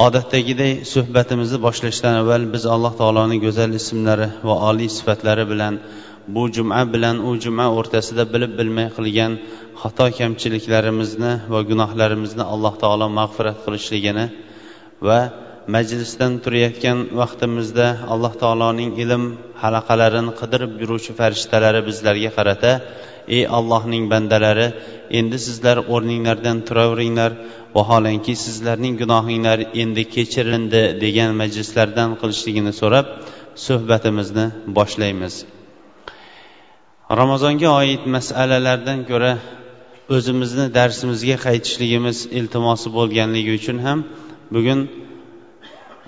Odatdagiday suhbatimizni boshlashdan avval biz alloh taoloning go'zal ismlari va oliy sifatlari bilan bu juma bilan u juma o'rtasida bilib bilmay qilgan xato kamchiliklarimizni va gunohlarimizni alloh taolo mag'firat qilishligini va majlisdan turayotgan vaqtimizda alloh taoloning ilm halaqalarini qidirib yuruvchi farishtalari bizlarga qarata ey allohning bandalari endi sizlar o'rninglardan turaveringlar. Vaholanki sizlarning gunohinglar endi kechirildi degan majlislardan qilishligini so'rab suhbatimizni boshlaymiz. Ramazonga oid masalalardan ko'ra o'zimizni darsimizga qaytishligimiz iltimosi bo'lganligi uchun ham bugun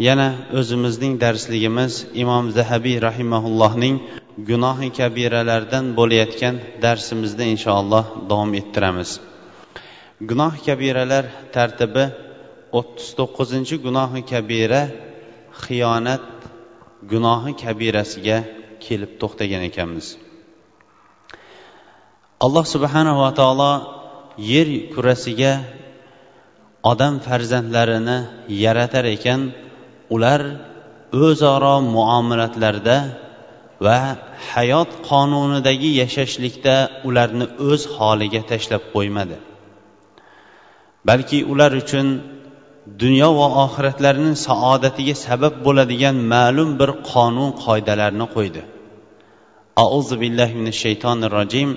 yana o'zimizning darsligimiz imom zahabiy rahimaullohning gunohi kabiralardan bo'layotgan darsimizni inshaalloh davom ettiramiz. Gunoh kabiralar tartibi o'ttiz to'qqizinchi gunohi kabira xiyonat gunohi kabirasiga kelib to'xtagan ekanmiz. Alloh subhanava taolo yer kurasiga odam farzandlarini yaratar ekan ular o'zaro muomalatlarda va hayot qonunidagi yashashlikda ularni o'z holiga tashlab qo'ymadi. Balki ular uchun dunyo va oxiratlarining saodatiga sabab bo'ladigan ma'lum bir qonun qoidalarni qo'ydi. Auzu billahi minash shaytonir rojim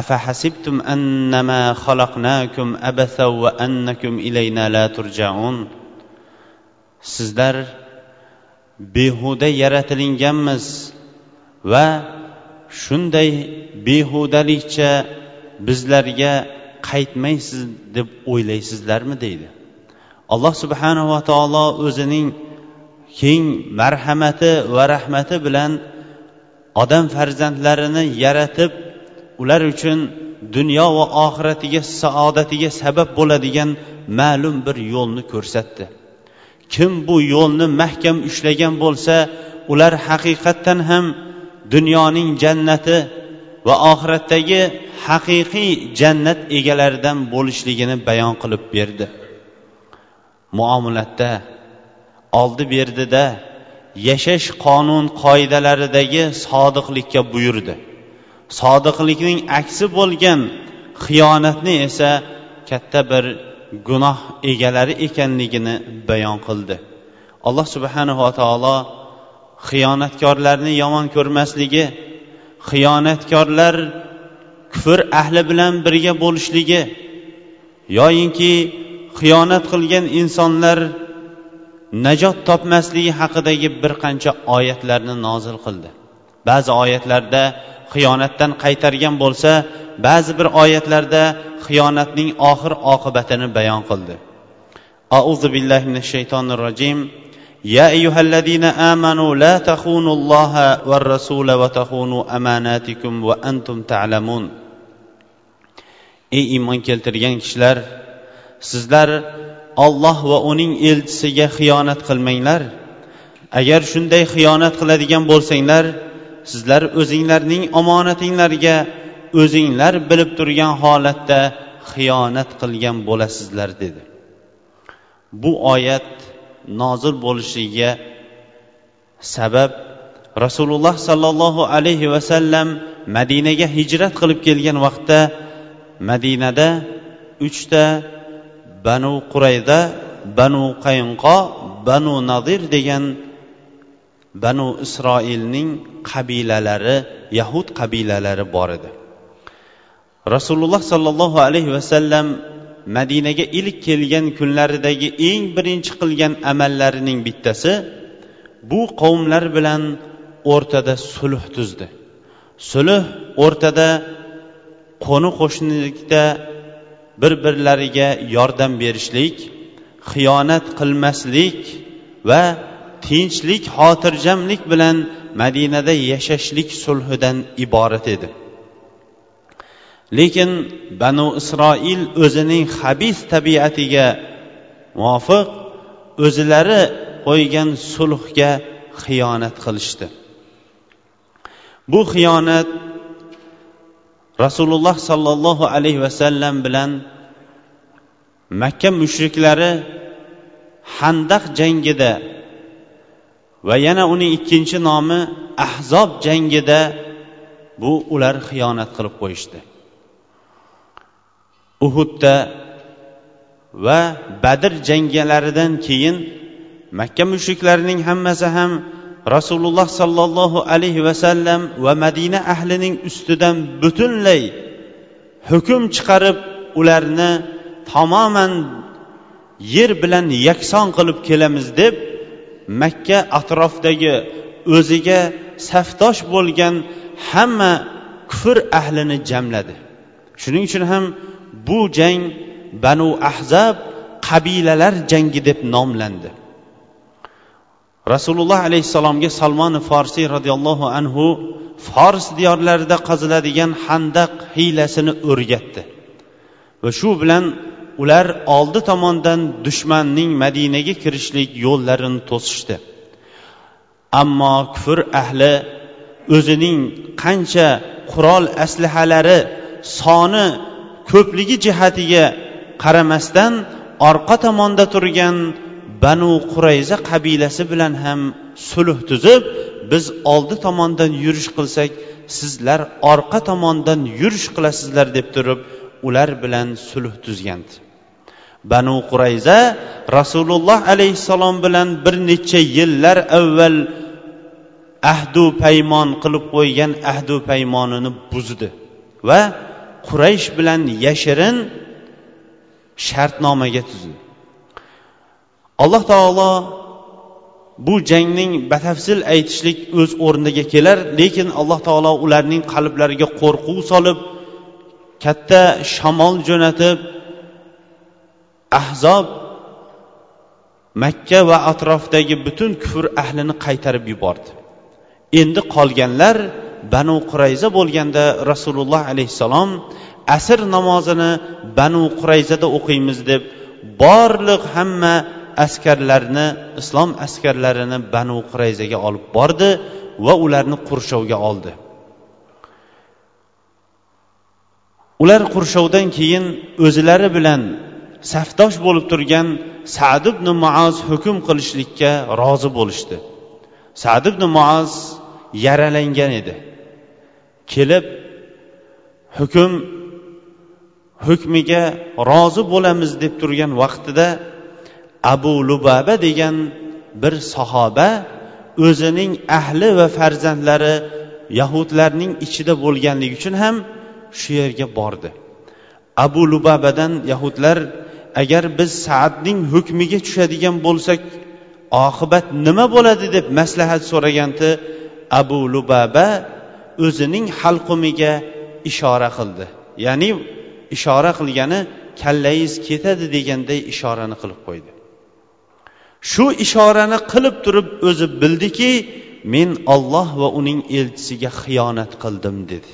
afahasibtum annama xalaqnakum abasa va annakum ilayna la turjaun. Sizlar behuda yaratilinganmiz. Va shunday behudalikcha bizlarga qaytmaysiz deb o'ylaysizlarmi deydi. Alloh subhanava taolo o'zining keng marhamati va rahmati bilan odam farzandlarini yaratib ular uchun dunyo va oxiratiga saodatiga sabab bo'ladigan ma'lum bir yo'lni ko'rsatdi. Kim bu yo'lni mahkam ushlagan bo'lsa ular haqiqatdan ham dunyoning jannati va oxiratdagi haqiqiy jannat egalaridan bo'lishligini bayon qilib berdi. Muomalatda oldi berdida yashash qonun qoidalaridagi sodiqlikka buyurdi. Sodiqlikning aksi bo'lgan xiyonatni esa katta bir gunoh egalari ekanligini bayon qildi. Alloh subhanava taolo xiyonatkorlarni yomon ko'rmasligi xiyonatkorlar kufr ahli bilan birga bo'lishligi yoyinki xiyonat qilgan insonlar najot topmasligi haqidagi bir qancha oyatlarni nozil qildi. Ba'zi oyatlarda xiyonatdan qaytargan bo'lsa ba'zi bir oyatlarda xiyonatning oxir oqibatini bayon qildi. Auzu billahi minash shaytonir rojim. يا أيها الذين آمنوا لا تخونوا الله والرسول وتخونوا أماناتكم وأنتم تعلمون ey iymon keltirgan kishilar sizlar olloh va uning elchisiga xiyonat qilmanglar agar shunday xiyonat qiladigan bo'lsanglar sizlar o'zinglarning omonatinglarga o'zinglar bilib turgan holatda xiyonat qilgan bo'lasizlar dedi bu oyat nozil bo'lishiga sabab rasululloh sollallohu alayhi vasallam madinaga hijrat qilib kelgan vaqtda madinada uchta banu qurayda banu qaynqo banu nadir degan banu isroilning qabilalari yahud qabilalari bor edi. Rasululloh sollallohu alayhi vasallam madinaga ilk kelgan kunlaridagi eng birinchi qilgan amallarining bittasi bu qavmlar bilan o'rtada sulh tuzdi. Sulh o'rtada qo'ni qo'shnilikda bir birlariga yordam berishlik xiyonat qilmaslik va tinchlik xotirjamlik bilan madinada yashashlik sulhidan iborat edi. Lekin banu isroil o'zining habis tabiatiga muvofiq o'zlari qo'ygan sulhga xiyonat qilishdi. Bu xiyonat rasululloh sollallohu alayhi vasallam bilan makka mushriklari handaq jangida va yana uning ikkinchi nomi ahzob jangida bu ular xiyonat qilib qo'yishdi. Uhudda va badr jangalaridan keyin makka mushriklarining hammasi ham rasululloh sollallohu alayhi vasallam va madina ahlining ustidan butunlay hukm chiqarib ularni tamoman yer bilan yakson qilib kelamiz deb makka atrofidagi o'ziga safdosh bo'lgan hamma kufr ahlini jamladi. Shuning uchun ham bu jang banu ahzab qabilalar jangi deb nomlandi. Rasululloh alayhissalomga salmon forsiy roziyallohu anhu fors diyorlarida qaziladigan handaq hiylasini o'rgatdi. Va shu bilan ular oldi tomondan dushmanning madinaga kirishlik yo'llarini to'sishdi. Ammo kufr ahli o'zining qancha qurol aslahalari soni ko'pligi jihatiga qaramasdan orqa tomonda turgan banu qurayza qabilasi bilan ham sulh tuzib biz oldi tomondan yurish qilsak sizlar orqa tomondan yurish qilasizlar deb turib ular bilan sulh tuzgandi. Banu qurayza rasululloh alayhissalom bilan bir necha yillar avval ahdu paymon qilib qo'ygan ahdu paymonini buzdi va quraysh bilan yashirin shartnomaga tuzdi alloh taolo bu jangning batafsil aytishlik o'z o'rniga kelar lekin alloh taolo ularning qalblariga qo'rquv solib katta shamol jo'natib ahzob makka va atrofdagi butun kufr ahlini qaytarib yubordi. Endi qolganlar banu qurayza bo'lganda rasululloh alayhissalom asr namozini banu qurayzada o'qiymiz deb borliq hamma askarlarni islom askarlarini banu qurayzaga olib bordi va ularni qurshovga oldi. Ular qurshovdan keyin o'zlari bilan safdosh bo'lib turgan sad ibn muoz hukm qilishlikka rozi bo'lishdi. Sad ibn muoz yaralangan edi. Kelib hukm hukmiga rozi bo'lamiz deb turgan vaqtida abu lubaba degan bir sahoba o'zining ahli va farzandlari yahudlarning ichida bo'lganligi uchun ham shu yerga bordi. Abu lubabadan yahudlar agar biz saadning hukmiga tushadigan bo'lsak oqibat nima bo'ladi? deb maslahat so'raganda abu lubaba o'zining halqumiga ishora qildi. Ya'ni ishora qilgani kallangiz ketadi deganday ishorani qilib qo'ydi. Shu ishorani qilib turib o'zi bildiki men olloh va uning elchisiga xiyonat qildim dedi.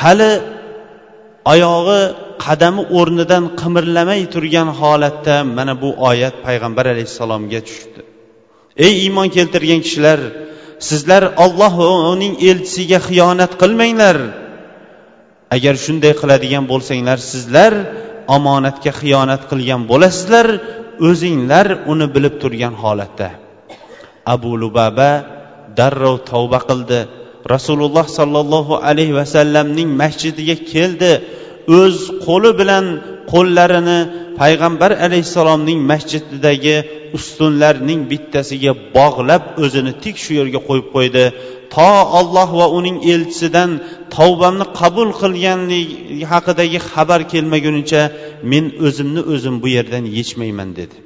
Hali oyog'i qadami o'rnidan qimirlamay turgan holatda mana bu oyat payg'ambar alayhissalomga tushdi. Ey iymon keltirgan kishilar sizlar olloh va uning elchisiga xiyonat qilmanglar. Agar shunday qiladigan bo'lsanglar sizlar omonatga xiyonat qilgan bo'lasizlar o'zinglar uni bilib turgan holatda. Abu lubaba darrov tavba qildi. Rasululloh sollallohu alayhi vasallamning masjidiga keldi. O'z qo'li bilan qo'llarini payg'ambar alayhissalomning masjididagi ustunlarning bittasiga bog'lab o'zini tik shu yerga qo'yib qo'ydi. To olloh va uning elchisidan tavbamni qabul qilganlik haqidagi xabar kelmagunicha men o'zimni o'zim bu yerdan yechmayman dedi.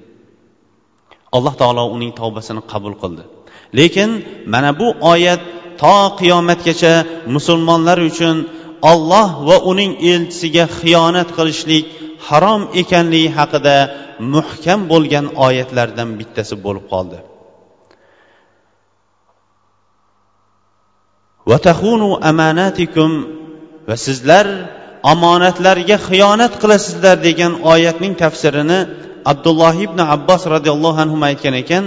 Alloh taolo uning tavbasini qabul qildi. Lekin mana bu oyat to qiyomatgacha musulmonlar uchun olloh va uning elchisiga xiyonat qilishlik harom ekanligi haqida muhkam bo'lgan oyatlardan bittasi bo'lib qoldi. Va sizlar omonatlarga xiyonat qilasizlar degan oyatning tafsirini abdulloh ibn abbos roziyallohu anhu aytgan ekan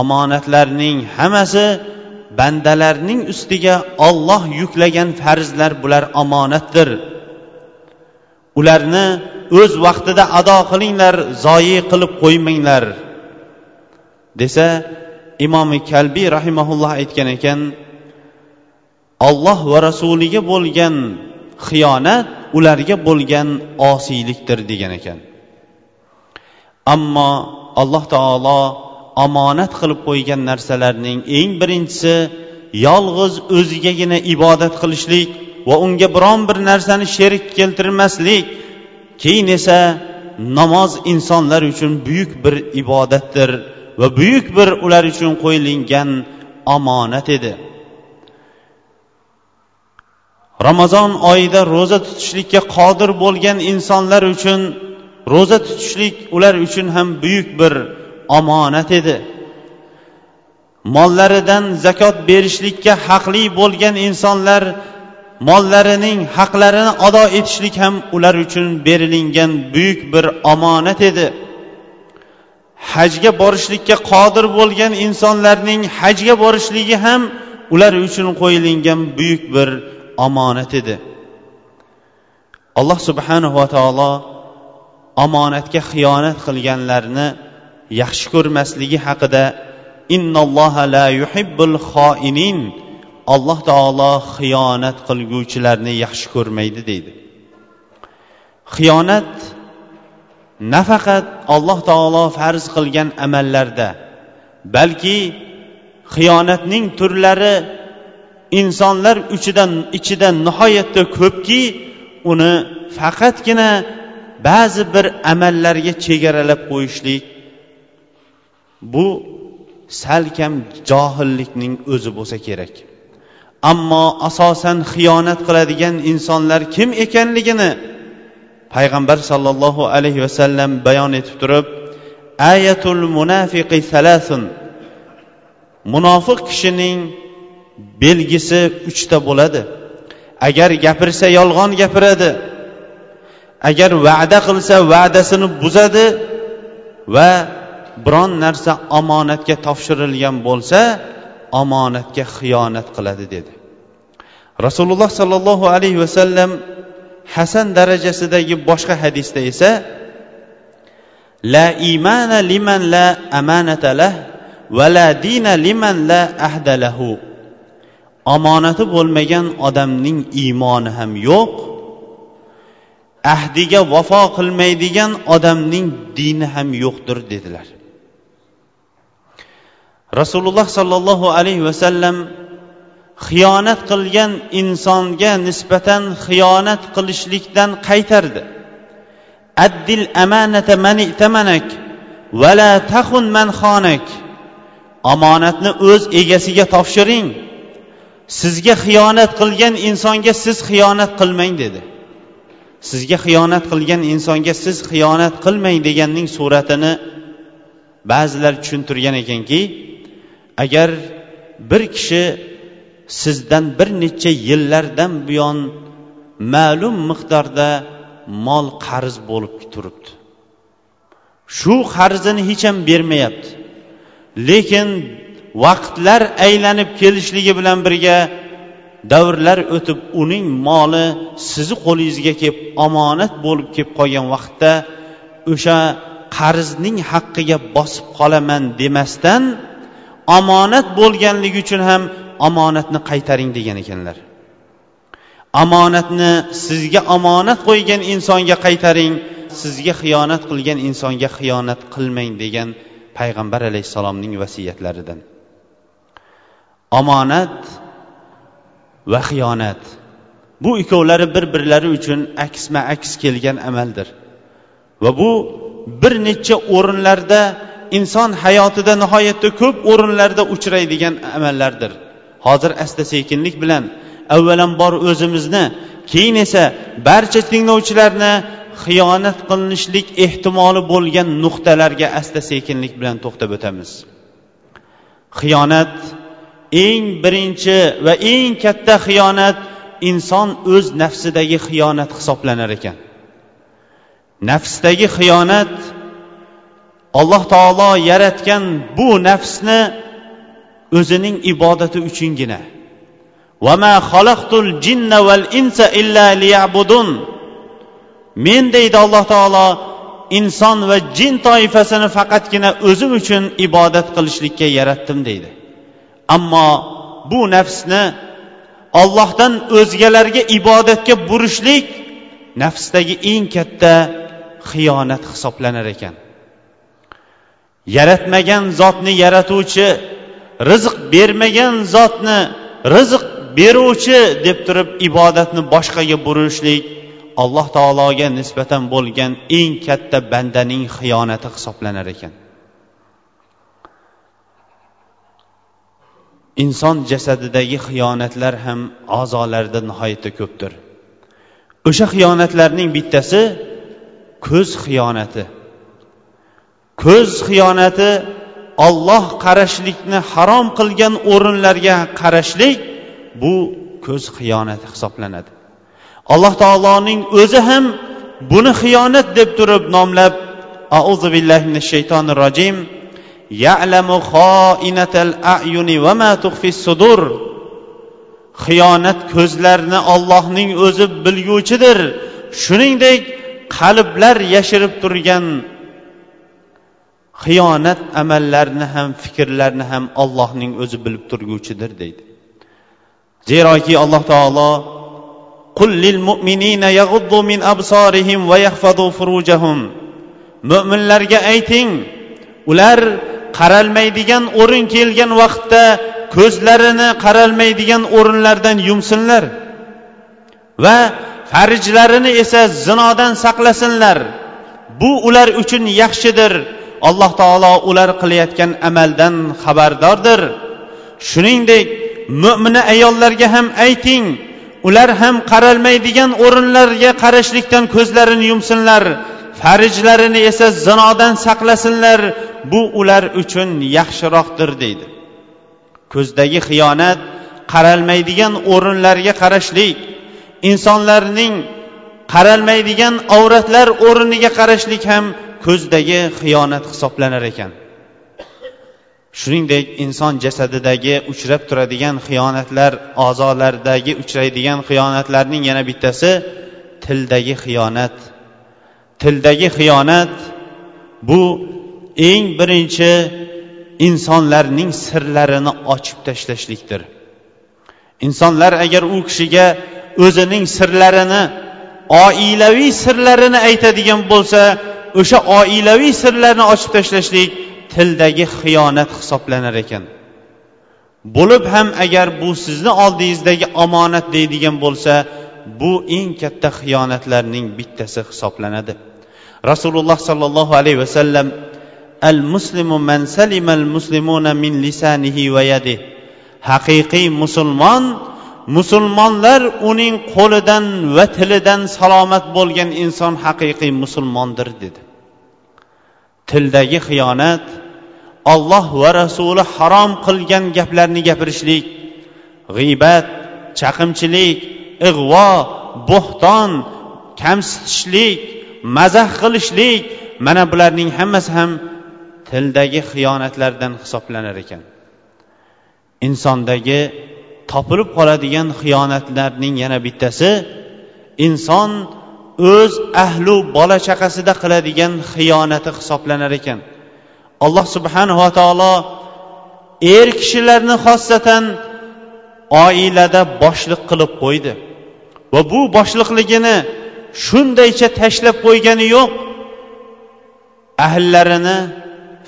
omonatlarning hammasi bandalarning ustiga olloh yuklagan farzlar bular omonatdir. Ularni o'z vaqtida ado qilinglar zoyi qilib qo'ymanglar. Desa imomi kalbiy rahimaulloh aytgan ekan olloh va rasuliga bo'lgan xiyonat ularga bo'lgan osiylikdir degan ekan. Ammo alloh taolo omonat qilib qo'ygan narsalarning eng birinchisi yolg'iz o'zigagina ibodat qilishlik va unga biron bir narsani sherik keltirmaslik keyin esa namoz insonlar uchun buyuk bir ibodatdir va buyuk bir ular uchun qo'yilgan omonat edi. Ramazon oyida ro'za tutishlikka qodir bo'lgan insonlar uchun ro'za tutishlik ular uchun ham buyuk bir omonat edi. Mollaridan zakot berishlikka haqli bo'lgan insonlar mollarining haqlarini ado etishlik ham ular uchun berilingan buyuk bir omonat edi. Hajga borishlikka qodir bo'lgan insonlarning hajga borishligi ham ular uchun qo'yilingan buyuk bir omonat edi. Alloh subhanava taolo omonatga xiyonat qilganlarni yaxshi ko'rmasligi haqida innalloha la yuhibbul xoinin alloh taolo xiyonat qilguvchilarni yaxshi ko'rmaydi deydi. Xiyonat nafaqat alloh taolo farz qilgan amallarda balki xiyonatning turlari insonlar uchidan ichida nihoyatda ko'pki uni faqatgina ba'zi bir amallarga chegaralab qo'yishlik bu salkam johillikning o'zi bo'lsa kerak. Ammo asosan xiyonat qiladigan insonlar kim ekanligini payg'ambar sollallohu alayhi vasallam bayon etib turib ayatul munafiqi salasun. Munofiq kishining belgisi uchta bo'ladi. Agar gapirsa yolg'on gapiradi. Agar va'da qilsa va'dasini buzadi va biron narsa omonatga topshirilgan bo'lsa omonatga xiyonat qiladi dedi. Rasululloh sollallohu alayhi vasallam hasan darajasidagi boshqa hadisda esa la imana liman la amanata lah va la dina liman la ahda lahu. Omonati bo'lmagan odamning iymoni ham yo'q ahdiga vafo qilmaydigan odamning dini ham yo'qdir dedilar. Rasululloh sollallohu alayhi vasallam xiyonat qilgan insonga nisbatan xiyonat qilishlikdan qaytardi. Addil amanata man itamanak vala taxun man xonak omonatni o'z egasiga topshiring. Sizga xiyonat qilgan insonga siz xiyonat qilmang dedi. Sizga xiyonat qilgan insonga siz xiyonat qilmang deganning suratini ba'zilar tushuntirgan ekanki agar bir kishi sizdan bir necha yillardan buyon ma'lum miqdorda mol qarz bo'lib turibdi. Shu qarzini hech ham bermayapti. Lekin vaqtlar aylanib kelishligi bilan birga davrlar o'tib uning moli sizni qo'lingizga kelib omonat bo'lib kelib qolgan vaqtda o'sha qarzning haqqiga bosib qolaman demasdan omonat bo'lganligi uchun ham omonatni qaytaring degan ekanlar. Omonatni sizga omonat qo'ygan insonga qaytaring sizga xiyonat qilgan insonga xiyonat qilmang degan payg'ambar alayhissalomning vasiyatlaridan. Omonat va xiyonat bu ikkovlari bir birlari uchun aksma aks kelgan amaldir. Va bu bir necha o'rinlarda inson hayotida nihoyatda ko'p o'rinlarda uchraydigan amallardir. Hozir asta sekinlik bilan avvalambor o'zimizni keyin esa barcha tinglovchilarni xiyonat qilinishlik ehtimoli bo'lgan nuqtalarga asta sekinlik bilan to'xtab o'tamiz. Xiyonat eng birinchi va eng katta xiyonat inson o'z nafsidagi xiyonat hisoblanar ekan. Nafsdagi xiyonat alloh taolo yaratgan bu nafsni o'zining ibodati uchungina. Men deydi alloh taolo inson va jin toifasini faqatgina o'zim uchun ibodat qilishlikka yaratdim deydi. Ammo bu nafsni ollohdan o'zgalarga ibodatga burishlik nafsdagi eng katta xiyonat hisoblanar ekan. Yaratmagan zotni yaratuvchi rizq bermagan zotni rizq beruvchi deb turib ibodatni boshqaga burishlik alloh taologa nisbatan bo'lgan eng katta bandaning xiyonati hisoblanar ekan. Inson jasadidagi xiyonatlar ham a'zolarida nihoyatda ko'pdir. O'sha xiyonatlarning bittasi ko'z xiyonati. Ko'z xiyonati olloh qarashlikni harom qilgan o'rinlarga qarashlik bu ko'z xiyonati hisoblanadi. Alloh taoloning o'zi ham buni xiyonat deb turib nomlab auzu billahi minash shaytonir rojim ya'lamu xoinatal ayuni va ma sudur xiyonat ko'zlarni ollohning o'zi bilguvchidir. Shuningdek qalblar yashirib turgan xiyonat amallarni ham fikrlarni ham ollohning o'zi bilib turguvchidir deydi zeroki alloh taolo قل للمؤمنين يغضوا من أبصارهم ويحفظوا فروجهم mo'minlarga ayting ular qaralmaydigan o'rin kelgan vaqtda ko'zlarini qaralmaydigan o'rinlardan yumsinlar va farijlarini esa zinodan saqlasinlar bu ular uchun yaxshidir Alloh taolo ular qilayotgan amaldan xabardordir. Shuningdek mo'mina ayollarga ham ayting ular ham qaralmaydigan o'rinlarga qarashlikdan ko'zlarini yumsinlar farijlarini esa zinodan saqlasinlar. Bu ular uchun yaxshiroqdir deydi. Ko'zdagi xiyonat qaralmaydigan o'rinlarga qarashlik insonlarning qaralmaydigan avratlar o'rniga qarashlik ham ko'zdagi xiyonat hisoblanar ekan. Shuningdek inson jasadidagi uchrab turadigan xiyonatlar a'zolardagi uchraydigan xiyonatlarning yana bittasi tildagi xiyonat. Tildagi xiyonat bu eng birinchi insonlarning sirlarini ochib tashlashlikdir. Insonlar agar u kishiga o'zining sirlarini oilaviy sirlarini aytadigan bo'lsa o'sha oilaviy sirlarni ochib tashlashlik tildagi xiyonat hisoblanar ekan. Bo'lib ham agar bu sizni oldingizdagi omonat deydigan bo'lsa bu eng katta xiyonatlarning bittasi hisoblanadi. Rasululloh sollallohu alayhi vasallam al muslimu man salimal muslimuna min lisanihi va yadi haqiqiy musulmon musulmonlar uning qo'lidan va tilidan salomat bo'lgan inson haqiqiy musulmondir dedi. Tildagi xiyonat olloh va rasuli harom qilgan gaplarni gapirishlik g'iybat chaqimchilik ig'vo bo'xton kamsitishlik mazax qilishlik mana bularning hammasi ham tildagi xiyonatlardan hisoblanar ekan. Insondagi topilib qoladigan xiyonatlarning yana bittasi inson o'z ahlu bola chaqasida qiladigan xiyonati hisoblanar ekan. Alloh subhanava taolo er kishilarni xossatan oilada boshliq qilib qo'ydi. Va bu boshliqligini shundaycha tashlab qo'ygani yo'q. Ahllarini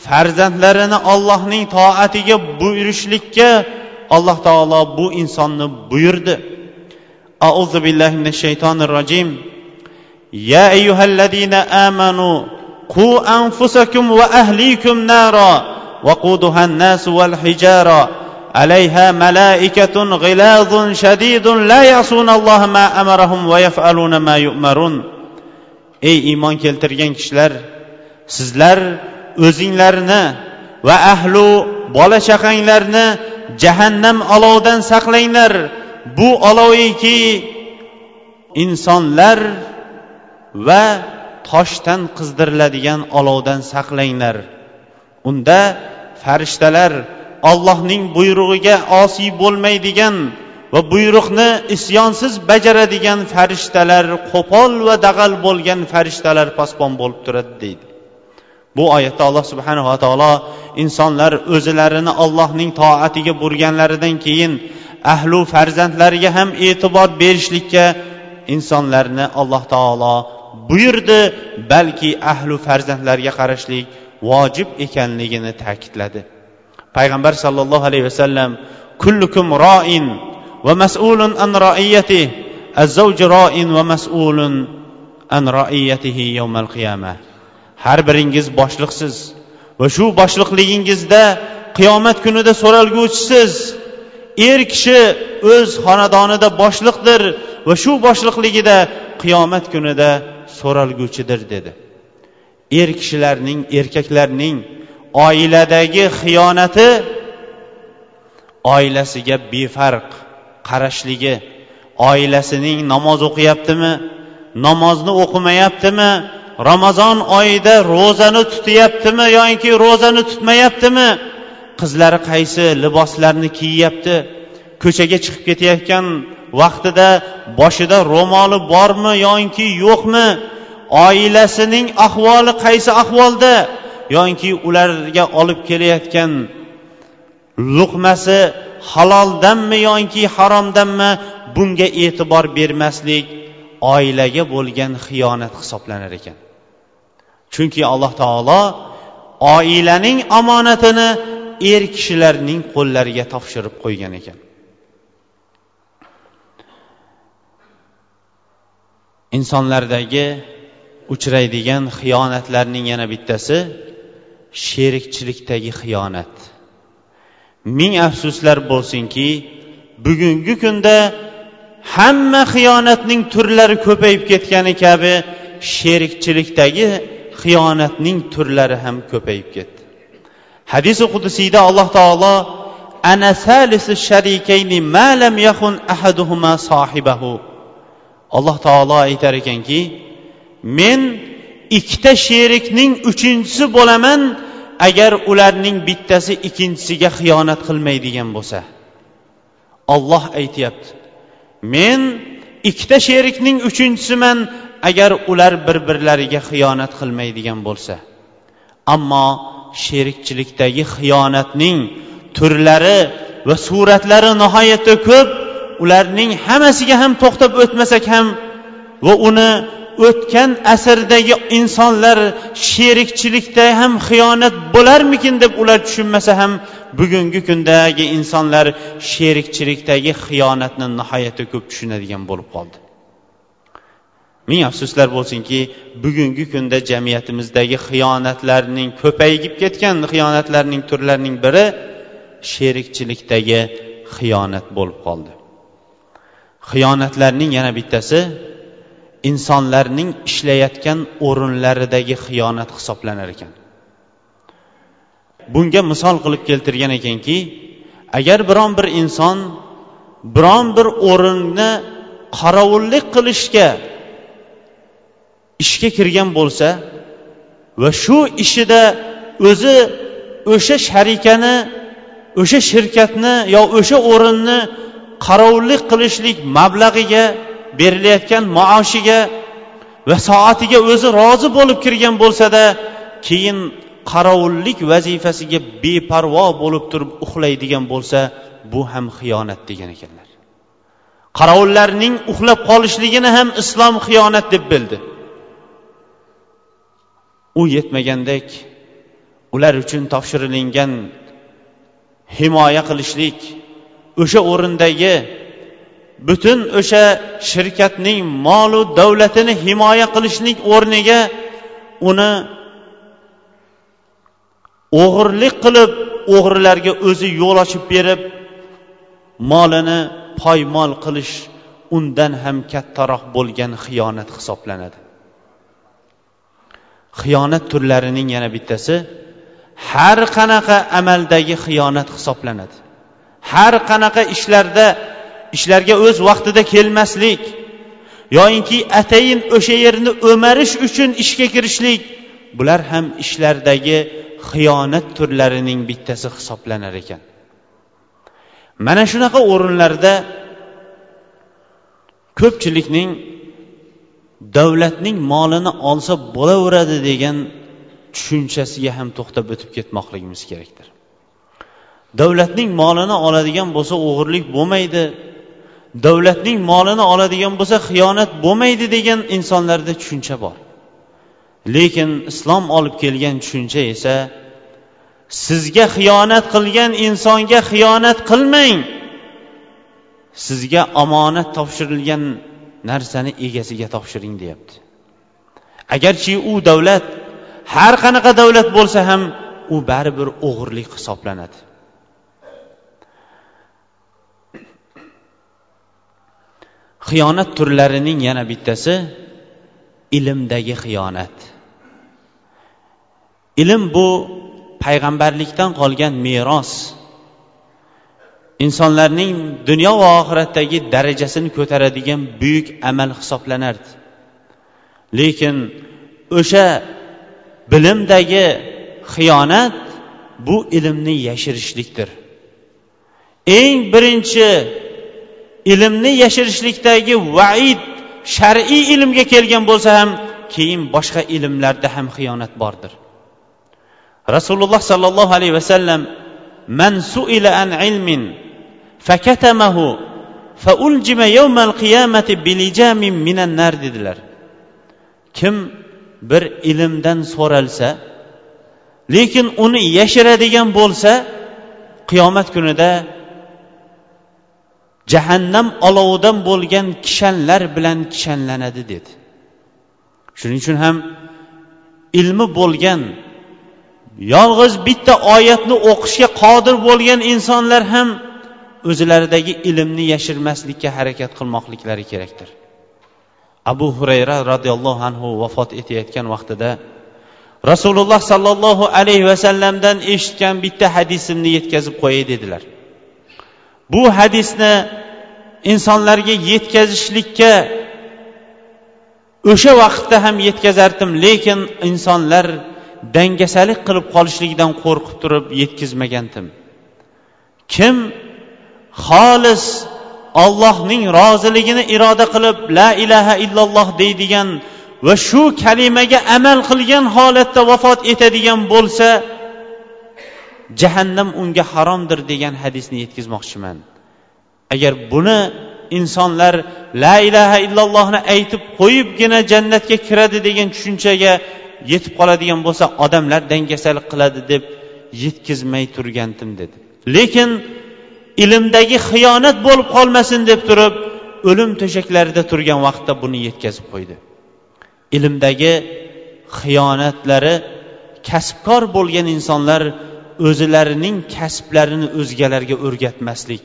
farzandlarini ollohning toatiga buyurishlikka alloh taolo bu insonni buyurdi auzu billahi minash shaytonir rojim ya ayyuhallazina amanu qu anfusakum va ahlikum nara وقودها الناس والحجارة عليها ملائكة غلاظ شديد لا يعصون الله ما أمرهم ويفعلون ما يؤمرون ey iymon keltirgan kishilar sizlar o'zinglarni va ahlu bola chaqanglarni jahannam olovidan saqlanglar. Bu oloviki insonlar va toshdan qizdiriladigan olovdan saqlanglar. Unda farishtalar ollohning buyrug'iga osiy bo'lmaydigan va buyruqni isyonsiz bajaradigan farishtalar qo'pol va dag'al bo'lgan farishtalar posbon bo'lib turadi deydi. Bu oyatda alloh subhanava taolo insonlar o'zlarini ollohning toatiga burganlaridan keyin ahlu farzandlariga ham e'tibor berishlikka insonlarni alloh taolo buyurdi balki ahlu farzandlarga qarashlik vojib ekanligini ta'kidladi. Payg'ambar sollallohu alayhi vasallam kullukum roin va mas'ulun an roiyati azzavju roin va mas'ulun an roiyatihi yawmal qiyamah. Har biringiz boshliqsiz. Va shu boshliqligingizda qiyomat kunida so'ralguvchisiz. Er kishi o'z xonadonida boshliqdir va shu boshliqligida qiyomat kunida so'ralguvchidir dedi. Er kishilarning erkaklarning oiladagi xiyonati oilasiga befarq qarashligi oilasining namoz o'qiyaptimi namozni o'qimayaptimi ramazon oyida ro'zani tutyaptimi yoki ro'zani tutmayaptimi? Qizlari qaysi liboslarni kiyyapti ko'chaga chiqib ketayotgan vaqtida boshida ro'moli bormi yoki yo'qmi? Oilasining ahvoli qaysi ahvolda? Yoki ularga olib kelayotgan luqmasi haloldanmi yoki haromdanmi? Bunga e'tibor bermaslik oilaga bo'lgan xiyonat hisoblanar ekan. Chunki alloh taolo oilaning omonatini er kishilarning qo'llariga topshirib qo'ygan ekan. Insonlardagi uchraydigan xiyonatlarning yana bittasi sherikchilikdagi xiyonat. Ming afsuslar bo'lsinki bugungi kunda hamma xiyonatning turlari ko'payib ketgani kabi sherikchilikdagi xiyonatning turlari ham ko'payib ketdi. Hadisi qudusiyda alloh taolo ana salisu sharikayni ma lam yakun ahaduhuma sohibahu alloh taolo aytar ekanki men ikkita sherikning uchinchisi bo'laman agar ularning bittasi ikkinchisiga xiyonat qilmaydigan bo'lsa. Olloh aytyapti men ikkita sherikning uchinchisiman agar ular bir birlariga xiyonat qilmaydigan bo'lsa ammo sherikchilikdagi xiyonatning turlari va suratlari nihoyatda ko'p ularning hammasiga ham to'xtab o'tmasak ham va uni o'tgan asrdagi insonlar sherikchilikda ham xiyonat bo'larmikin deb ular tushunmasa ham bugungi kundagi insonlar sherikchilikdagi xiyonatni nihoyatda ko'p tushunadigan bo'lib qoldi. Ming afsuslar bo'lsinki bugungi kunda jamiyatimizdagi xiyonatlarning ko'payib ketgan xiyonatlarning turlarining biri sherikchilikdagi xiyonat bo'lib qoldi. Xiyonatlarning yana bittasi insonlarning ishlayotgan o'rinlaridagi xiyonat hisoblanar ekan. Bunga misol qilib keltirgan ekanki agar biron bir inson biron bir o'rinni qorovullik qilishga ishga kirgan bo'lsa va shu ishida o'zi o'sha sharikani o'sha shirkatni yo o'sha o'rinni qarovullik qilishlik mablag'iga berilayotgan maoshiga va soatiga o'zi rozi bo'lib kirgan bo'lsada keyin qarovullik vazifasiga beparvo bo'lib turib uxlaydigan bo'lsa bu ham xiyonat degan ekanlar. Qarovullarning uxlab qolishligini ham islom xiyonat deb bildi. U yetmagandek ular uchun topshirilingan himoya qilishlik o'sha o'rindagi butun o'sha shirkatning molu davlatini himoya qilishlik o'rniga uni o'g'irlik qilib o'g'rilarga o'zi yo'l ochib berib molini poymol qilish undan ham kattaroq bo'lgan xiyonat hisoblanadi. Xiyonat turlarining yana bittasi har qanaqa amaldagi xiyonat hisoblanadi. Har qanaqa ishlarda ishlarga o'z vaqtida kelmaslik yoyinki atayin o'sha yerni o'marish uchun ishga kirishlik bular ham ishlardagi xiyonat turlarining bittasi hisoblanar ekan. Mana shunaqa o'rinlarda ko'pchilikning davlatning molini olsa bo'laveradi degan tushunchasiga ham to'xtab o'tib ketmoqligimiz kerakdir. Davlatning molini oladigan bo'lsa o'g'irlik bo'lmaydi. Davlatning molini oladigan bo'lsa xiyonat bo'lmaydi degan insonlarda tushuncha bor. Lekin islom olib kelgan tushuncha esa sizga xiyonat qilgan insonga xiyonat qilmang. Sizga omonat topshirilgan narsani egasiga topshiring deyapti. Agarchi u davlat har qanaqa davlat bo'lsa ham u baribir o'g'irlik hisoblanadi. Xiyonat turlarining yana bittasi ilmdagi xiyonat. Ilm bu payg'ambarlikdan qolgan meros. Insonlarning dunyo va oxiratdagi darajasini ko'taradigan buyuk amal hisoblanardi. Lekin o'sha bilimdagi xiyonat bu ilmni yashirishlikdir. Eng birinchi ilmni yashirishlikdagi vaid shar'iy ilmga kelgan bo'lsa ham keyin boshqa ilmlarda ham xiyonat bordir. Rasululloh sollallohu alayhi vasallam man suila an ilmin fakatamahu fauljima yawmal qiyamati bilijamin minan nar dedilar. Kim bir ilmdan so'ralsa lekin uni yashiradigan bo'lsa qiyomat kunida jahannam olovidan bo'lgan kishanlar bilan kishanlanadi dedi. Shuning uchun ham ilmi bo'lgan yolg'iz bitta oyatni o'qishga qodir bo'lgan insonlar ham o'zlaridagi ilmni yashirmaslikka harakat qilmoqliklari kerakdir. Abu hurayra roziyallohu anhu vafot etayotgan vaqtida rasululloh sollallohu alayhi vasallamdan eshitgan bitta hadisimni yetkazib qo'yay dedilar. Bu hadisni insonlarga yetkazishlikka o'sha vaqtda ham yetkazardim lekin insonlar dangasalik qilib qolishligidan qo'rqib turib yetkazmagandim. Kim xolis ollohning roziligini iroda qilib la ilaha illalloh deydigan va shu kalimaga amal qilgan holatda vafot etadigan bo'lsa jahannam unga haromdir degan hadisni yetkazmoqchiman. Agar buni insonlar la ilaha illallohni aytib qo'yibgina jannatga kiradi degan tushunchaga yetib qoladigan bo'lsa odamlar dangasalik qiladi deb yetkazmay turgandim dedi. Lekin ilmdagi xiyonat bo'lib qolmasin deb turib o'lim to'shaklarida turgan vaqtda buni yetkazib qo'ydi. Ilmdagi xiyonatlari kasbkor bo'lgan insonlar o'zlarining kasblarini o'zgalarga o'rgatmaslik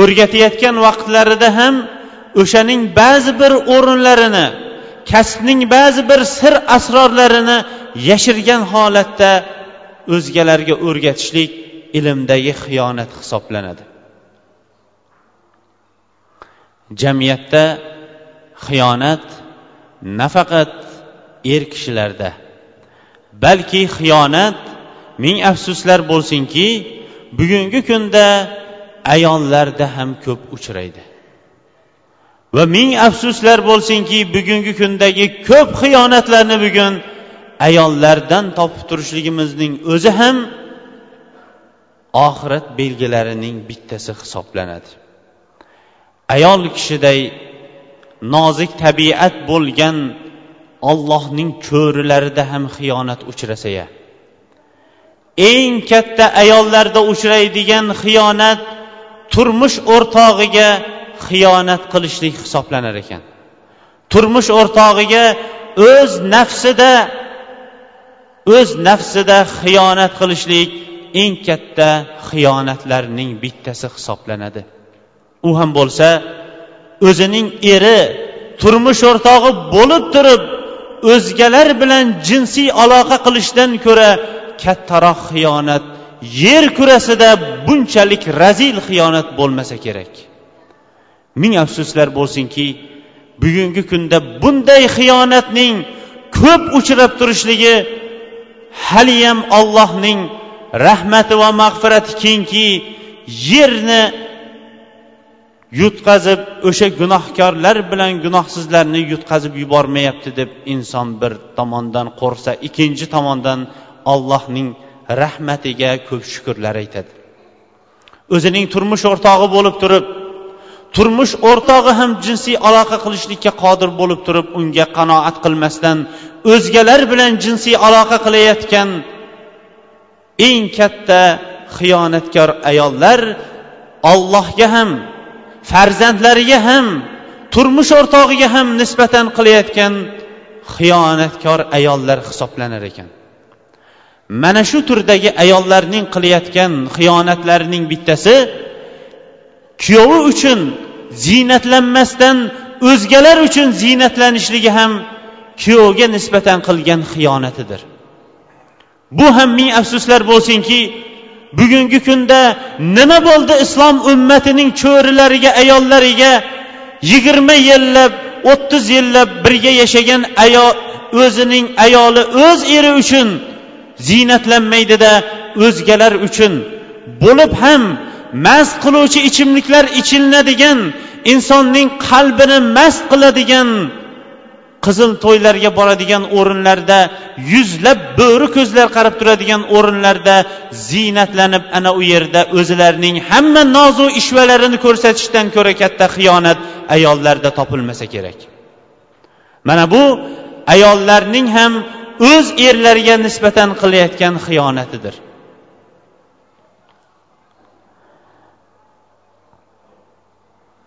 o'rgatayotgan vaqtlarida ham o'shaning ba'zi bir o'rinlarini kasbning ba'zi bir sir asrorlarini yashirgan holatda o'zgalarga o'rgatishlik ilmdagi xiyonat hisoblanadi. Jamiyatda xiyonat nafaqat er kishilarda balki xiyonat ming afsuslar bo'lsinki bugungi kunda ayollarda ham ko'p uchraydi. Va ming afsuslar bo'lsinki bugungi kundagi ko'p xiyonatlarni bugun ayollardan topib turishligimizning o'zi ham oxirat belgilarining bittasi hisoblanadi. Ayol kishiday nozik tabiat bo'lgan ollohning cho'rilarida ham xiyonat uchrasaya eng katta ayollarda uchraydigan xiyonat turmush o'rtog'iga xiyonat qilishlik hisoblanar ekan. Turmush o'rtog'iga o'z nafsida o'z nafsida xiyonat qilishlik eng katta xiyonatlarning bittasi hisoblanadi. U ham bo'lsa o'zining eri turmush o'rtog'i bo'lib turib o'zgalar bilan jinsiy aloqa qilishdan ko'ra kattaroq xiyonat yer kurasida bunchalik razil xiyonat bo'lmasa kerak. Ming afsuslar bo'lsinki bugungi kunda bunday xiyonatning ko'p uchrab turishligi haliyam ollohning rahmati va mag'firati kengki yerni yutqazib o'sha gunohkorlar bilan gunohsizlarni yutqazib yubormayapti deb inson bir tomondan qo'rqsa ikkinchi tomondan allohning rahmatiga ko'p shukurlar aytadi. O'zining turmush o'rtog'i bo'lib turib turmush o'rtog'i ham jinsiy aloqa qilishlikka qodir bo'lib turib unga qanoat qilmasdan o'zgalar bilan jinsiy aloqa qilayotgan eng katta xiyonatkor ayollar ollohga ham farzandlariga ham turmush o'rtog'iga ham nisbatan qilayotgan xiyonatkor ayollar hisoblanar ekan. Mana shu turdagi ayollarning qilayotgan xiyonatlarining bittasi kuyovi uchun ziynatlanmasdan o'zgalar uchun ziynatlanishligi ham kuyovga nisbatan qilgan xiyonatidir. Bu ham ming afsuslar bo'lsinki bugungi kunda nima bo'ldi islom ummatining cho'rilariga ayollariga? Yigirma yillab o'ttiz yillab birga yashagan ayol o'zining ayoli o'z eri uchun ziynatlanmaydida o'zgalar uchun bo'lib ham mast qiluvchi ichimliklar ichilinadigan insonning qalbini mast qiladigan qizil to'ylarga boradigan o'rinlarda yuzlab bo'ri ko'zlar qarab turadigan o'rinlarda ziynatlanib ana u yerda o'zlarining hamma nozu ishvalarini ko'rsatishdan ko'ra katta xiyonat ayollarda topilmasa kerak. Mana bu ayollarning ham o'z erlariga nisbatan qilayotgan xiyonatidir.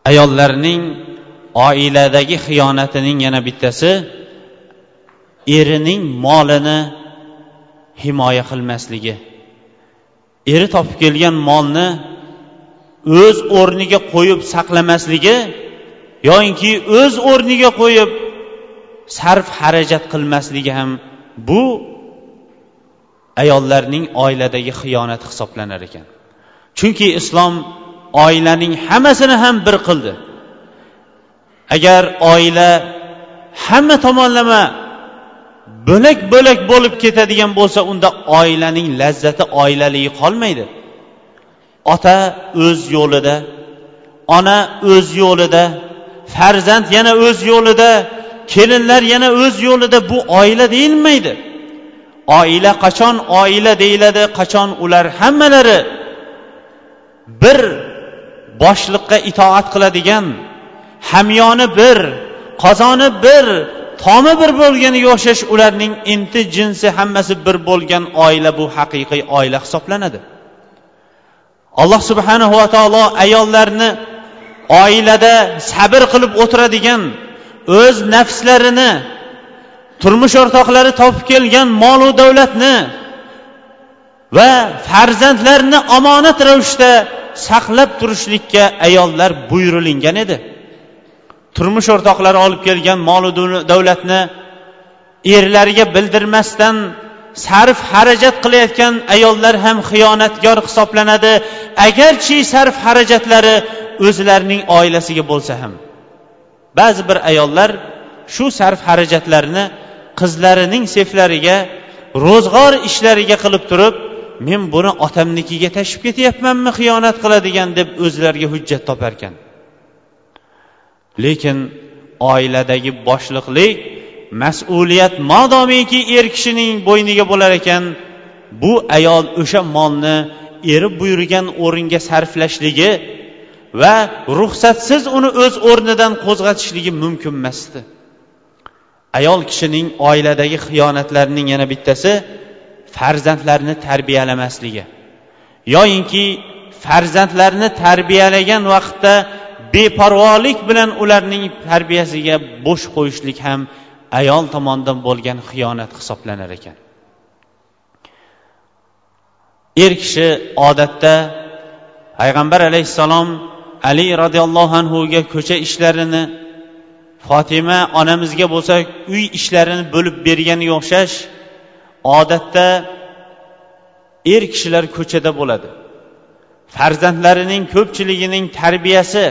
Ayollarning oiladagi xiyonatining yana bittasi erining molini himoya qilmasligi. Eri topib kelgan molni o'z o'rniga qo'yib saqlamasligi yoyinki o'z o'rniga qo'yib sarf xarajat qilmasligi ham bu ayollarning oiladagi xiyonati hisoblanar ekan. Chunki islom oilaning hammasini ham bir qildi. Agar oila hamma tomonlama bo'lak bo'lak bo'lib ketadigan bo'lsa unda oilaning lazzati oilaligi qolmaydi. Ota o'z yo'lida ona o'z yo'lida farzand yana o'z yo'lida kelinlar yana o'z yo'lida bu oila deyilmaydi. Oila qachon oila deyiladi qachon ular hammalari bir boshliqqa itoat qiladigan hamyoni bir qozoni bir tomi bir bo'lganiga o'xshash ularning inti jinsi hammasi bir bo'lgan oila bu haqiqiy oila hisoblanadi. Alloh subhanahu va taolo ayollarni oilada sabr qilib o'tiradigan o'z nafslarini turmush o'rtoqlari topib kelgan molu davlatni va farzandlarni omonat ravishda saqlab turishlikka ayollar buyurilingan edi. Turmush o'rtoqlari olib kelgan molu davlatni erlariga bildirmasdan sarf xarajat qilayotgan ayollar ham xiyonatkor hisoblanadi. Agarchi sarf xarajatlari o'zlarining oilasiga bo'lsa ham. Ba'zi bir ayollar shu sarf harajatlarini qizlarining seflariga ro'zg'or ishlariga qilib turib men buni otamnikiga tashib ketyapmanmi xiyonat qiladigan deb o'zlariga hujjat toparkan. Lekin oiladagi boshliqlik mas'uliyat modomiki er kishining bo'yniga bo'lar ekan bu ayol o'sha molni eri buyurgan o'ringa sarflashligi va ruxsatsiz uni o'z o'rnidan qo'zg'atishligi mumkin emasdi. Ayol kishining oiladagi xiyonatlarining yana bittasi farzandlarni tarbiyalamasligi. Yoyinki farzandlarni tarbiyalagan vaqtda beparvolik bilan ularning tarbiyasiga bo'sh qo'yishlik ham ayol tomonidan bo'lgan xiyonat hisoblanar ekan. Er kishi odatda payg'ambar alayhissalom ali roziyallohu anhuga ko'cha ishlarini fotima onamizga bo'lsa uy ishlarini bo'lib berganga o'xshash odatda er kishilar ko'chada bo'ladi. Farzandlarining ko'pchiligining tarbiyasi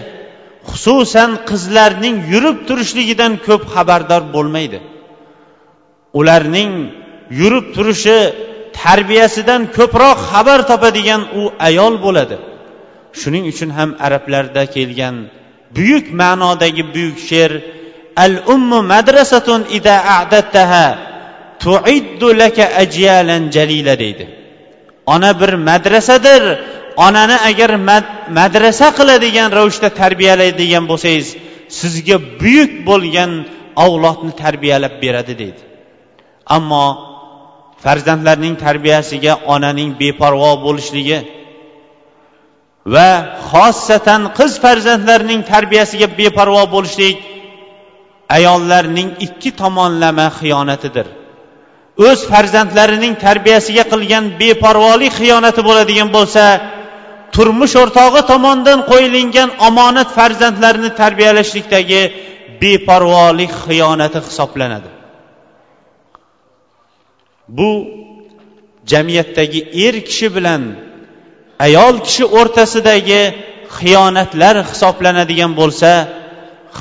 xususan qizlarning yurib turishligidan ko'p xabardor bo'lmaydi. Ularning yurib turishi tarbiyasidan ko'proq xabar topadigan u ayol bo'ladi. Shuning uchun ham arablarda kelgan buyuk ma'nodagi buyuk she'r al ummu madrasatun ida a'dattaha tuiddu laka ajyalan jalila deydi. Ona bir madrasadir onani agar madrasa qiladigan ravishda tarbiyalaydigan bo'lsangiz sizga buyuk bo'lgan avlodni tarbiyalab beradi deydi. Ammo farzandlarning tarbiyasiga onaning beparvo bo'lishligi va xossatan qiz farzandlarining tarbiyasiga beparvo bo'lishlik ayollarning ikki tomonlama xiyonatidir. O'z farzandlarining tarbiyasiga qilgan beparvolik xiyonati bo'ladigan bo'lsa turmush o'rtog'i tomonidan qo'yilgan omonat farzandlarni tarbiyalashlikdagi beparvolik xiyonati hisoblanadi. Bu jamiyatdagi er kishi bilan ayol kishi o'rtasidagi xiyonatlar hisoblanadigan bo'lsa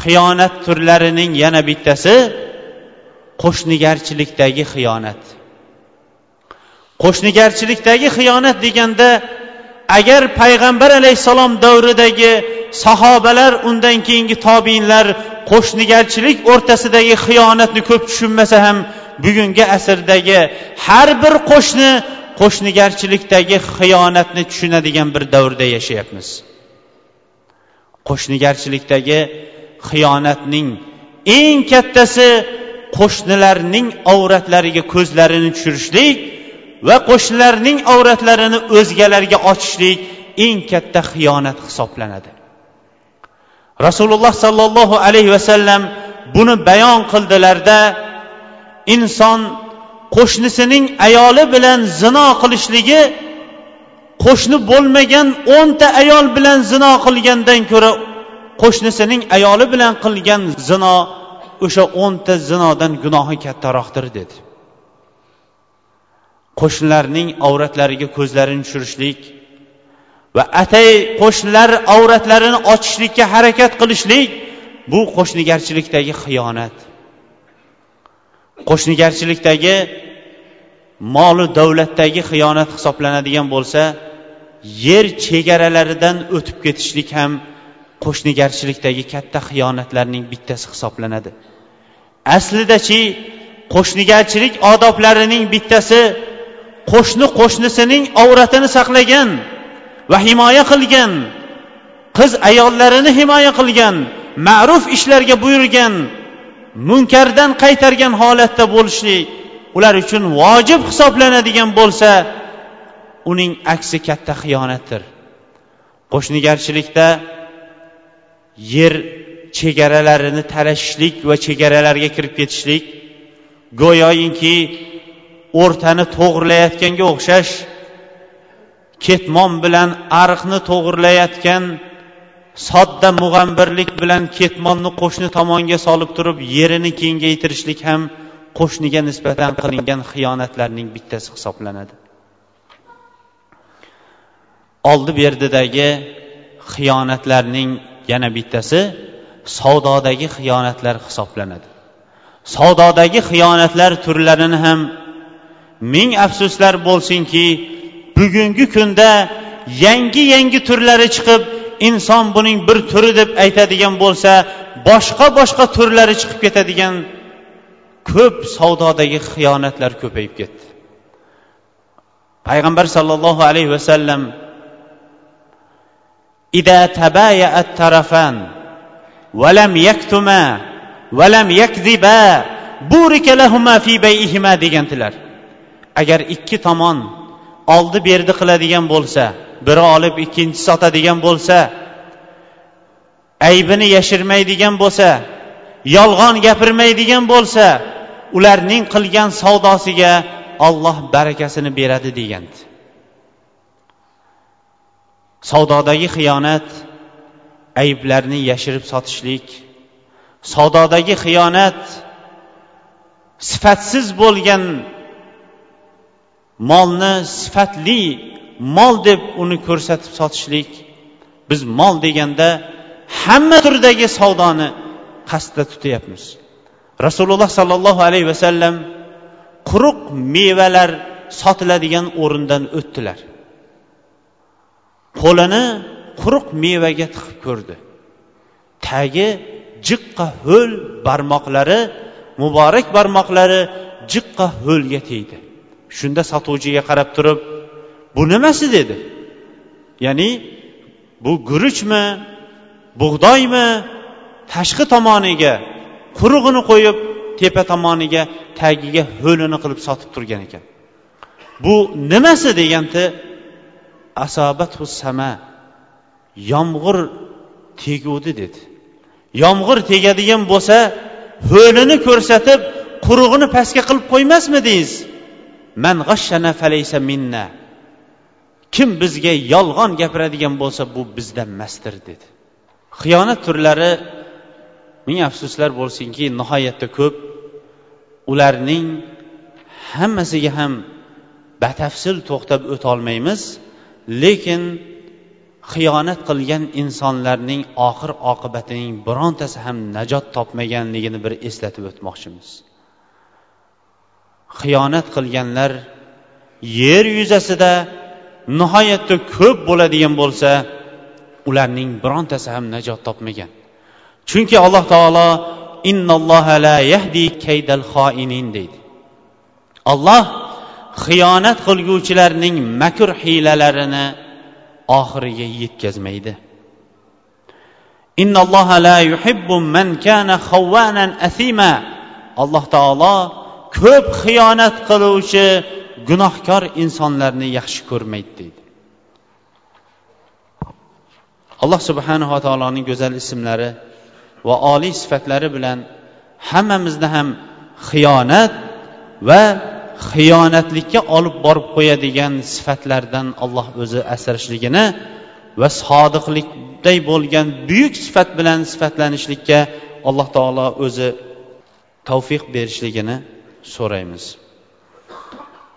xiyonat turlarining yana bittasi qo'shnigarchilikdagi xiyonat. Qo'shnigarchilikdagi xiyonat deganda agar payg'ambar alayhissalom davridagi sahobalar undan keyingi tobiinlar qo'shnigarchilik o'rtasidagi xiyonatni ko'p tushunmasa ham bugungi asrdagi har bir qo'shni qo'shnigarchilikdagi xiyonatni tushunadigan bir davrda yashayapmiz. Qo'shnigarchilikdagi xiyonatning eng kattasi qo'shnilarning avratlariga ko'zlarini tushirishlik va qo'shnilarning avratlarini o'zgalarga ochishlik eng katta xiyonat hisoblanadi. Rasululloh sollallohu alayhi vasallam buni bayon qildilarda inson qo'shnisining ayoli bilan zino qilishligi qo'shni bo'lmagan o'nta ayol bilan zino qilgandan ko'ra qo'shnisining ayoli bilan qilgan zino o'sha o'nta zinodan gunohi kattaroqdir dedi. Qo'shnilarning avratlariga ko'zlarini tushirishlik va atay qo'shnilar avratlarini ochishlikka harakat qilishlik bu qo'shnigarchilikdagi xiyonat. Qo'shnigarchilikdagi molu davlatdagi xiyonat hisoblanadigan bo'lsa yer chegaralaridan o'tib ketishlik ham qo'shnigarchilikdagi katta xiyonatlarning bittasi hisoblanadi. Aslidachi qo'shnigarchilik odoblarining bittasi qo'shni qo'shnisining avratini saqlagan va himoya qilgan qiz ayollarini himoya qilgan ma'ruf ishlarga buyurgan munkardan qaytargan holatda bo'lishlik ular uchun vojib hisoblanadigan bo'lsa uning aksi katta xiyonatdir. Qo'shnigarchilikda yer chegaralarini talashishlik va chegaralarga kirib ketishlik go'yoki o'rtani to'g'irlayotganga o'xshash ketmon bilan ariqni to'g'irlayotgan sodda mug'ambirlik bilan ketmonni qo'shni tomonga solib turib yerini kengaytirishlik ham qo'shniga nisbatan qilingan xiyonatlarning bittasi hisoblanadi. Oldi berdidagi xiyonatlarning yana bittasi savdodagi xiyonatlar hisoblanadi. Savdodagi xiyonatlar turlarini ham ming afsuslar bo'lsinki bugungi kunda yangi yangi turlari chiqib inson buning bir turi deb aytadigan bo'lsa boshqa boshqa turlari chiqib ketadigan ko'p savdodagi xiyonatlar ko'payib ketdi payg'ambar sollallohu alayhi vasallam إذا تبايأ الطرفان ولم يكتما ولم يكذبا بورك لهما في بيئهما degandilar Agar ikki tomon oldi berdi qiladigan bo'lsa biri olib ikkinchisi sotadigan bo'lsa aybini yashirmaydigan bo'lsa yolg'on gapirmaydigan bo'lsa ularning qilgan savdosiga olloh barakasini beradi degandi. Savdodagi xiyonat ayblarni yashirib sotishlik savdodagi xiyonat sifatsiz bo'lgan molni sifatli mol deb uni ko'rsatib sotishlik. Biz mol deganda hamma turdagi savdoni qasdda tutyapmiz. Rasululloh sollallohu alayhi vasallam quruq mevalar sotiladigan o'rindan o'tdilar. Qo'lini quruq mevaga tiqib ko'rdi. Tagi jiqqa ho'l barmoqlari muborak barmoqlari jiqqa ho'lga tegdi. Shunda sotuvchiga qarab turib bu nimasi? dedi. Ya'ni bu guruchmi bug'doymi? Tashqi tomoniga qurug'ini qo'yib tepa tomoniga tagiga ho'lini qilib sotib turgan ekan. Bu nimasi? deganda asobatu sama yomg'ir teguvdi dedi. Yomg'ir tegadigan bo'lsa ho'lini ko'rsatib qurug'ini pastga qilib qo'ymasmidingiz man g'ashshana falaysa minna. Kim bizga yolg'on gapiradigan bo'lsa bu bizdan emasdir dedi. Xiyonat turlari ming afsuslar bo'lsinki nihoyatda ko'p. Ularning hammasiga ham batafsil to'xtab o'tolmaymiz lekin xiyonat qilgan insonlarning oxir oqibatining birontasi ham najot topmaganligini bir eslatib o'tmoqchimiz. Xiyonat qilganlar yer yuzasida nihoyatda ko'p bo'ladigan bo'lsa ularning birontasi ham najot topmagan. Chunki alloh taolo innalloha la yahdi kaydal xoinin deydi. Olloh xiyonat qilguvchilarning makr hiylalarini oxiriga yetkazmaydi. Innalloha la yuhibbu man kana asima alloh taolo ko'p xiyonat qiluvchi gunohkor insonlarni yaxshi ko'rmaydi deydi. Alloh subhanava taoloning go'zal ismlari va oliy sifatlari bilan hammamizni ham xiyonat va xiyonatlikka olib borib qo'yadigan sifatlardan alloh o'zi asrashligini va sodiqlikday bo'lgan buyuk sifat bilan sifatlanishlikka alloh taolo o'zi tavfiq berishligini so'raymiz.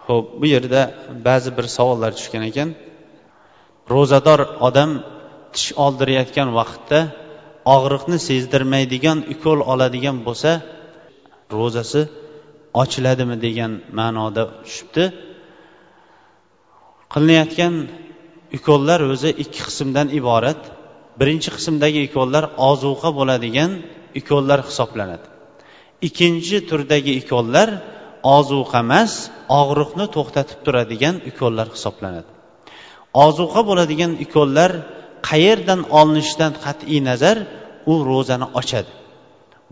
Ho'p bu yerda ba'zi bir savollar tushgan ekan. Ro'zador odam tish oldirayotgan vaqtda og'riqni sezdirmaydigan ukol oladigan bo'lsa ro'zasi ochiladimi degan ma'noda tushibdi. Qilinayotgan ukollar o'zi ikki qismdan iborat. Birinchi qismdagi ukollar ozuqa bo'ladigan ukollar hisoblanadi. Ikkinchi turdagi ukollar ozuqa emas og'riqni to'xtatib turadigan ukollar hisoblanadi. Ozuqa bo'ladigan ukollar qayerdan olinishidan qat'iy nazar u ro'zani ochadi.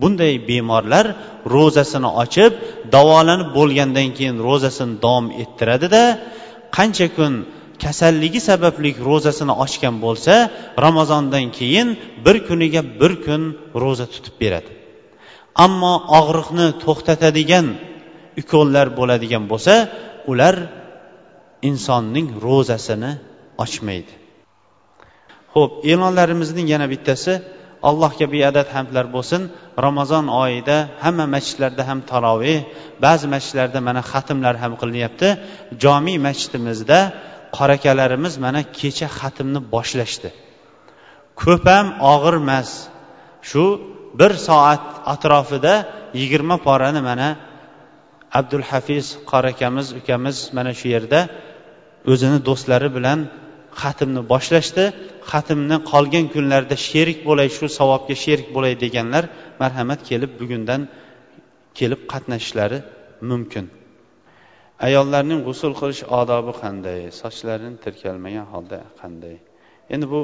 Bunday bemorlar ro'zasini ochib davolanib bo'lgandan keyin ro'zasini davom ettiradida qancha kun kasalligi sababli ro'zasini ochgan bo'lsa ramazondan keyin bir kuniga bir kun ro'za tutib beradi. Ammo og'riqni to'xtatadigan ukollar bo'ladigan bo'lsa ular insonning ro'zasini ochmaydi. Ho'p e'lonlarimizning yana bittasi allohga beadad hamdlar bo'lsin. Ramazon oyida hamma masjidlarda ham taroveh ba'zi masjidlarda mana xatmlar ham qilinyapti. Jomiy masjidimizda qorakalarimiz mana kecha xatmni boshlashdi. Ko'p ham og'ir emas shu bir soat atrofida yigirma porani mana abdul hafiz qorakamiz ukamiz mana shu yerda o'zini do'stlari bilan xatmni boshlashdi. Xatmni qolgan kunlarda sherik bo'lay shu savobga sherik bo'lay deganlar marhamat kelib bugundan kelib qatnashishlari mumkin. Ayollarning g'usul qilish odobi qanday? Sochlarini tirkalmagan holda qanday? Endi bu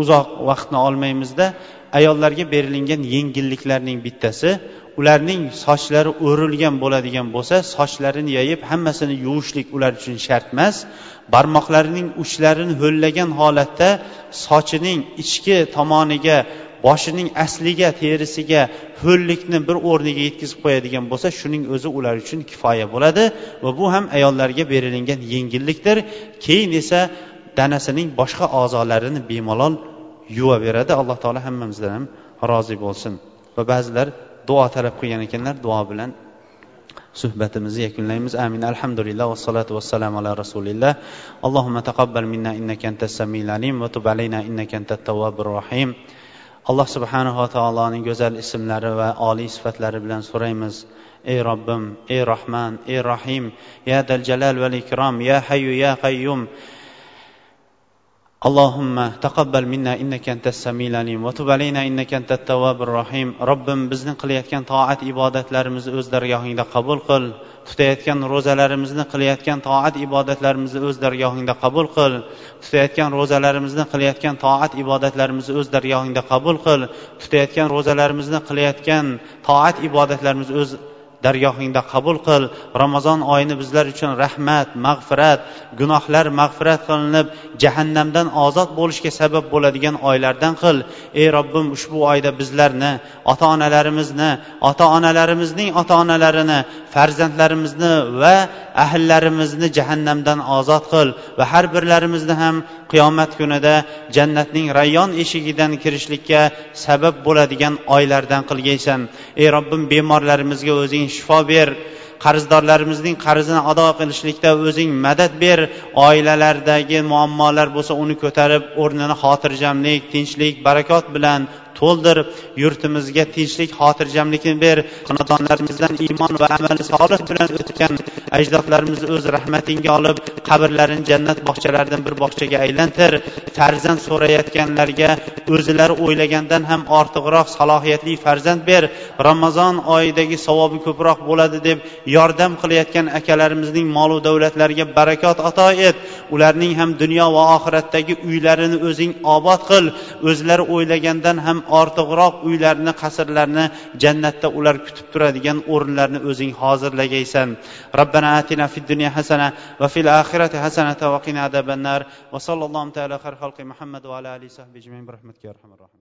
uzoq vaqtni olmaymizda ayollarga berilingan yengilliklarning bittasi ularning sochlari o'rilgan bo'ladigan bo'lsa sochlarini yayib hammasini yuvishlik ular uchun shart emas. Barmoqlarining uchlarini ho'llagan holatda sochining ichki tomoniga boshining asliga terisiga ho'llikni bir o'rniga yetkazib qo'yadigan bo'lsa shuning o'zi ular uchun kifoya bo'ladi va bu ham ayollarga berilingan yengillikdir. Keyin esa danasining boshqa a'zolarini bemalol yuvaveradi. Alloh taolo hammamizdan ham rozi bo'lsin. Va ba'zilar duo talab qilgan ekanlar duo bilan suhbatimizni yakunlaymiz. Amin. Alhamdulillah vassalatu vassalamu ala rasulillah. Allohumma taqabbal minna innaka antas samiul alim va tub alayna innaka antat tawwabur rahim. Alloh subhanava taoloning go'zal ismlari va oliy sifatlari bilan so'raymiz. Ey robbim ey rohman ey rohim ya dal jalal val ikrom ya hayyu ya qayyum اللهم تقبل منا انك انت السميع العليم وتب علينا انك انت التواب الرحيم robbim bizni qilayotgan toat ibodatlarimizni o'z dargohingda qabul qil tutayotgan ro'zalarimizni qilayotgan toat ibodatlarimizni o'z dargohingda qabul qil tutayotgan ro'zalarimizni qilayotgan toat ibodatlarimizni o'z dargohingda qabul qil tutayotgan ro'zalarimizni qilayotgan toat ibodatlarimizni o'z dargohingda qabul qil. Ramazon oyini bizlar uchun rahmat mag'firat gunohlar mag'firat qilinib jahannamdan ozod bo'lishga sabab bo'ladigan oylardan qil. Ey robbim ushbu oyda bizlarni ota onalarimizni ota onalarimizning ota onalarini farzandlarimizni va ahllarimizni jahannamdan ozod qil va har birlarimizni ham qiyomat kunida jannatning rayyon eshigidan kirishlikka sabab bo'ladigan oylardan qilgaysan. Ey robbim bemorlarimizga o'zing shifo ber. Qarzdorlarimizning qarzini ado qilishlikda o'zing madad ber. Oilalardagi muammolar bo'lsa uni ko'tarib o'rnini xotirjamlik tinchlik barakot bilan to'ldir yurtimizga tinchlik xotirjamlikni ber. Xonadonlarimizdan iymon va amali solih bilan o'tgan ajdodlarimizni o'z rahmatingga olib qabrlarini jannat bog'chalaridan bir bog'chaga aylantir. Farzand so'rayotganlarga o'zilari o'ylagandan ham ortiqroq salohiyatli farzand ber. Ramazon oyidagi savobi ko'proq bo'ladi deb yordam qilayotgan akalarimizning molu davlatlariga barakot ato et. Ularning ham dunyo va oxiratdagi uylarini o'zing obod qil. O'zlari o'ylagandan ham ortiqroq uylarni qasrlarni jannatda ular kutib turadigan o'rinlarni o'zing hozirlagaysan. Robbana atina fid dunya hasana va fil oxirati hasanata va qina adabannar va sallallohu taala har xalqi muhammad va ala alihi sahbi ajmain. Bi rahmatika ya arhamar